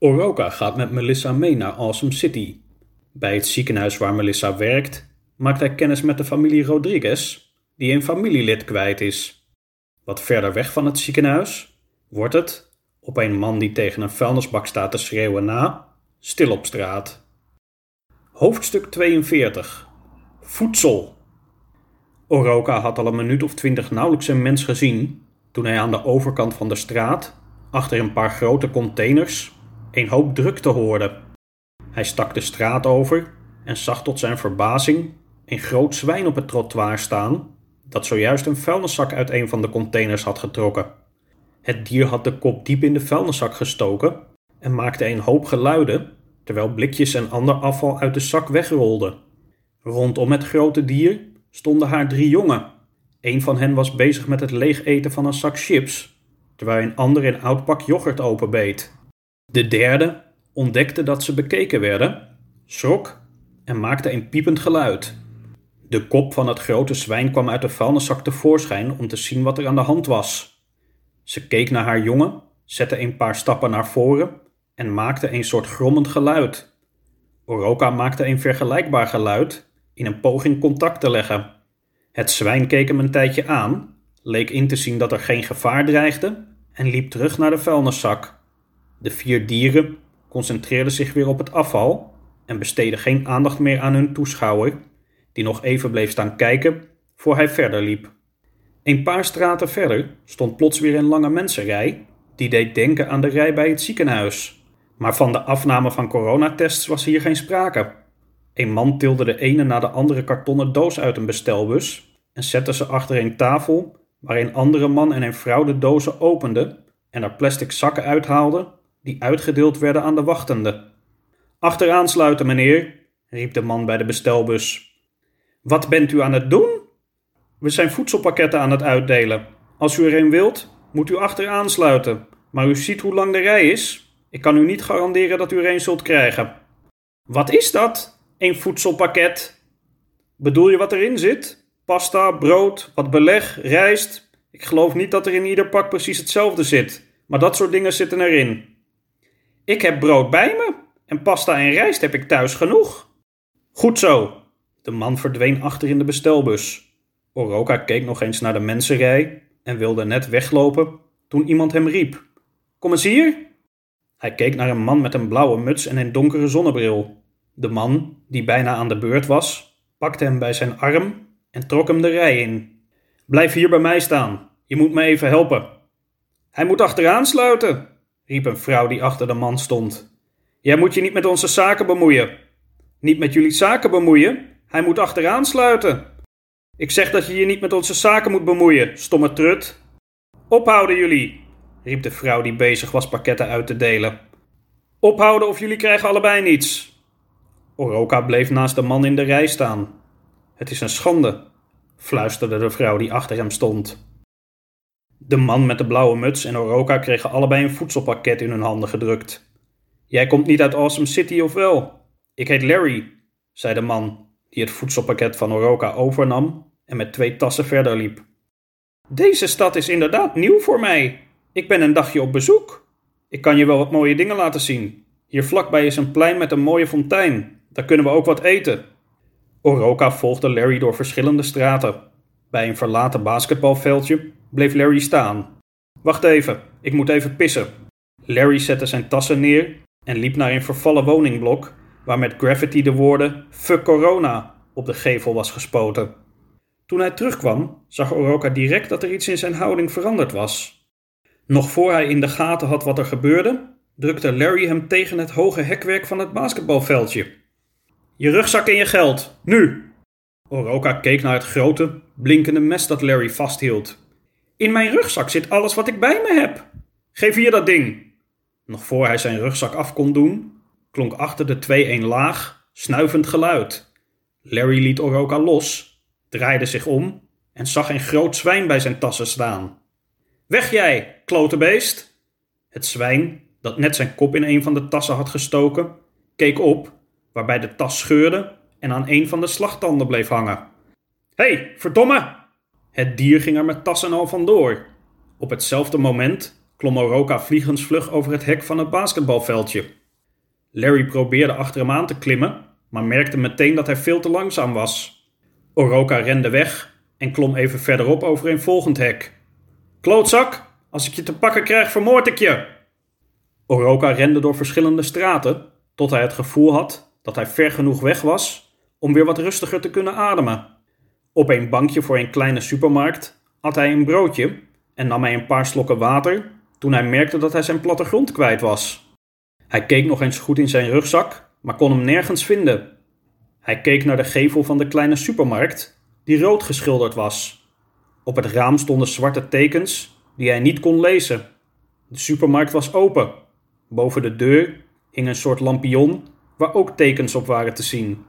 Oroka gaat met Melissa mee naar Awesome City. Bij het ziekenhuis waar Melissa werkt, maakt hij kennis met de familie Rodriguez, die een familielid kwijt is. Wat verder weg van het ziekenhuis wordt het, op een man die tegen een vuilnisbak staat te schreeuwen na, stil op straat. Hoofdstuk 42 Voedsel Oroka had al een minuut of twintig nauwelijks een mens gezien toen hij aan de overkant van de straat, achter een paar grote containers, een hoop drukte hoorde. Hij stak de straat over en zag tot zijn verbazing een groot zwijn op het trottoir staan dat zojuist een vuilniszak uit een van de containers had getrokken. Het dier had de kop diep in de vuilniszak gestoken en maakte een hoop geluiden terwijl blikjes en ander afval uit de zak wegrolden. Rondom het grote dier stonden haar drie jongen. Een van hen was bezig met het leegeten van een zak chips, terwijl een ander een oud pak yoghurt openbeet. De derde ontdekte dat ze bekeken werden, schrok en maakte een piepend geluid. De kop van het grote zwijn kwam uit de vuilniszak tevoorschijn om te zien wat er aan de hand was. Ze keek naar haar jongen, zette een paar stappen naar voren en maakte een soort grommend geluid. Oroka maakte een vergelijkbaar geluid in een poging contact te leggen. Het zwijn keek hem een tijdje aan, leek in te zien dat er geen gevaar dreigde en liep terug naar de vuilniszak. De vier dieren concentreerden zich weer op het afval en besteden geen aandacht meer aan hun toeschouwer, die nog even bleef staan kijken voor hij verder liep. Een paar straten verder stond plots weer een lange mensenrij, die deed denken aan de rij bij het ziekenhuis. Maar van de afname van coronatests was hier geen sprake. Een man tilde de ene na de andere kartonnen doos uit een bestelbus en zette ze achter een tafel waar een andere man en een vrouw de dozen openden en er plastic zakken uithaalden die uitgedeeld werden aan de wachtenden. Achteraan sluiten, meneer, riep de man bij de bestelbus. Wat bent u aan het doen? We zijn voedselpakketten aan het uitdelen. Als u er een wilt, moet u achteraan sluiten. Maar u ziet hoe lang de rij is. Ik kan u niet garanderen dat u er een zult krijgen. Wat is dat? Een voedselpakket? Bedoel je wat erin zit? Pasta, brood, wat beleg, rijst? Ik geloof niet dat er in ieder pak precies hetzelfde zit, maar dat soort dingen zitten erin. Ik heb brood bij me en pasta en rijst heb ik thuis genoeg. Goed zo, de man verdween achter in de bestelbus. Oroka keek nog eens naar de mensenrij en wilde net weglopen toen iemand hem riep: Kom eens hier! Hij keek naar een man met een blauwe muts en een donkere zonnebril. De man, die bijna aan de beurt was, pakte hem bij zijn arm en trok hem de rij in. Blijf hier bij mij staan, je moet me even helpen. Hij moet achteraan sluiten, riep een vrouw die achter de man stond. Jij moet je niet met onze zaken bemoeien. Niet met jullie zaken bemoeien? Hij moet achteraan sluiten. Ik zeg dat je je niet met onze zaken moet bemoeien, stomme trut. Ophouden jullie, riep de vrouw die bezig was pakketten uit te delen. Ophouden of jullie krijgen allebei niets. Oroka bleef naast de man in de rij staan. Het is een schande, fluisterde de vrouw die achter hem stond. De man met de blauwe muts en Oroka kregen allebei een voedselpakket in hun handen gedrukt. Jij komt niet uit Awesome City of wel? Ik heet Larry, zei de man die het voedselpakket van Oroka overnam en met twee tassen verder liep. Deze stad is inderdaad nieuw voor mij. Ik ben een dagje op bezoek. Ik kan je wel wat mooie dingen laten zien. Hier vlakbij is een plein met een mooie fontein. Daar kunnen we ook wat eten. Oroka volgde Larry door verschillende straten. Bij een verlaten basketbalveldje bleef Larry staan. Wacht even, ik moet even pissen. Larry zette zijn tassen neer en liep naar een vervallen woningblok waar met graffiti de woorden Fuck Corona op de gevel was gespoten. Toen hij terugkwam, zag Oroka direct dat er iets in zijn houding veranderd was. Nog voor hij in de gaten had wat er gebeurde, drukte Larry hem tegen het hoge hekwerk van het basketbalveldje. Je rugzak en je geld, nu! Oroka keek naar het grote, blinkende mes dat Larry vasthield. In mijn rugzak zit alles wat ik bij me heb. Geef hier dat ding. Nog voor hij zijn rugzak af kon doen, klonk achter de twee een laag, snuivend geluid. Larry liet Oroka los, draaide zich om en zag een groot zwijn bij zijn tassen staan. Weg jij, klote beest! Het zwijn, dat net zijn kop in een van de tassen had gestoken, keek op, waarbij de tas scheurde en aan een van de slagtanden bleef hangen. Hé, hey, verdomme! Het dier ging er met tassen al vandoor. Op hetzelfde moment klom Oroka vliegensvlug over het hek van het basketbalveldje. Larry probeerde achter hem aan te klimmen, maar merkte meteen dat hij veel te langzaam was. Oroka rende weg en klom even verderop over een volgend hek. Klootzak, als ik je te pakken krijg, vermoord ik je! Oroka rende door verschillende straten tot hij het gevoel had dat hij ver genoeg weg was om weer wat rustiger te kunnen ademen. Op een bankje voor een kleine supermarkt at hij een broodje en nam hij een paar slokken water toen hij merkte dat hij zijn plattegrond kwijt was. Hij keek nog eens goed in zijn rugzak, maar kon hem nergens vinden. Hij keek naar de gevel van de kleine supermarkt, die rood geschilderd was. Op het raam stonden zwarte tekens die hij niet kon lezen. De supermarkt was open. Boven de deur hing een soort lampion waar ook tekens op waren te zien.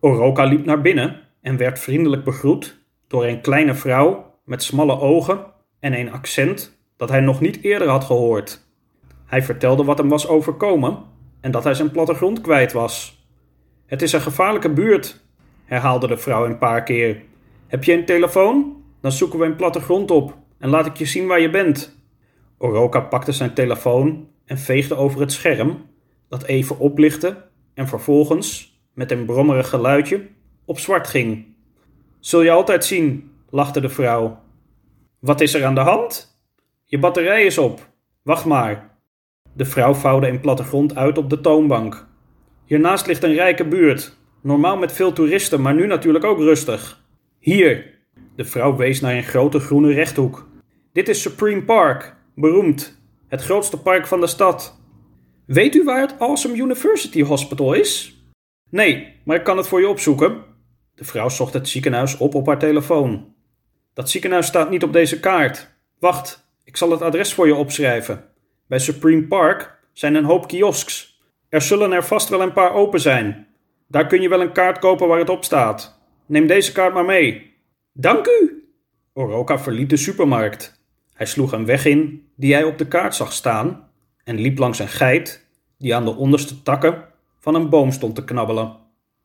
Oroka liep naar binnen en werd vriendelijk begroet door een kleine vrouw met smalle ogen en een accent dat hij nog niet eerder had gehoord. Hij vertelde wat hem was overkomen en dat hij zijn plattegrond kwijt was. Het is een gevaarlijke buurt, herhaalde de vrouw een paar keer. Heb je een telefoon? Dan zoeken we een plattegrond op en laat ik je zien waar je bent. Oroka pakte zijn telefoon en veegde over het scherm, dat even oplichtte en vervolgens, met een brommerig geluidje, op zwart ging. Zul je altijd zien, lachte de vrouw. Wat is er aan de hand? Je batterij is op. Wacht maar. De vrouw vouwde een plattegrond uit op de toonbank. Hiernaast ligt een rijke buurt, normaal met veel toeristen, maar nu natuurlijk ook rustig. Hier. De vrouw wees naar een grote groene rechthoek. Dit is Supreme Park, beroemd. Het grootste park van de stad. Weet u waar het Awesome University Hospital is? Nee, maar ik kan het voor je opzoeken. De vrouw zocht het ziekenhuis op op haar telefoon. Dat ziekenhuis staat niet op deze kaart. Wacht, ik zal het adres voor je opschrijven. Bij Supreme Park zijn een hoop kiosks. Er zullen er vast wel een paar open zijn. Daar kun je wel een kaart kopen waar het op staat. Neem deze kaart maar mee. Dank u! Oroka verliet de supermarkt. Hij sloeg een weg in die hij op de kaart zag staan en liep langs een geit die aan de onderste takken van een boom stond te knabbelen.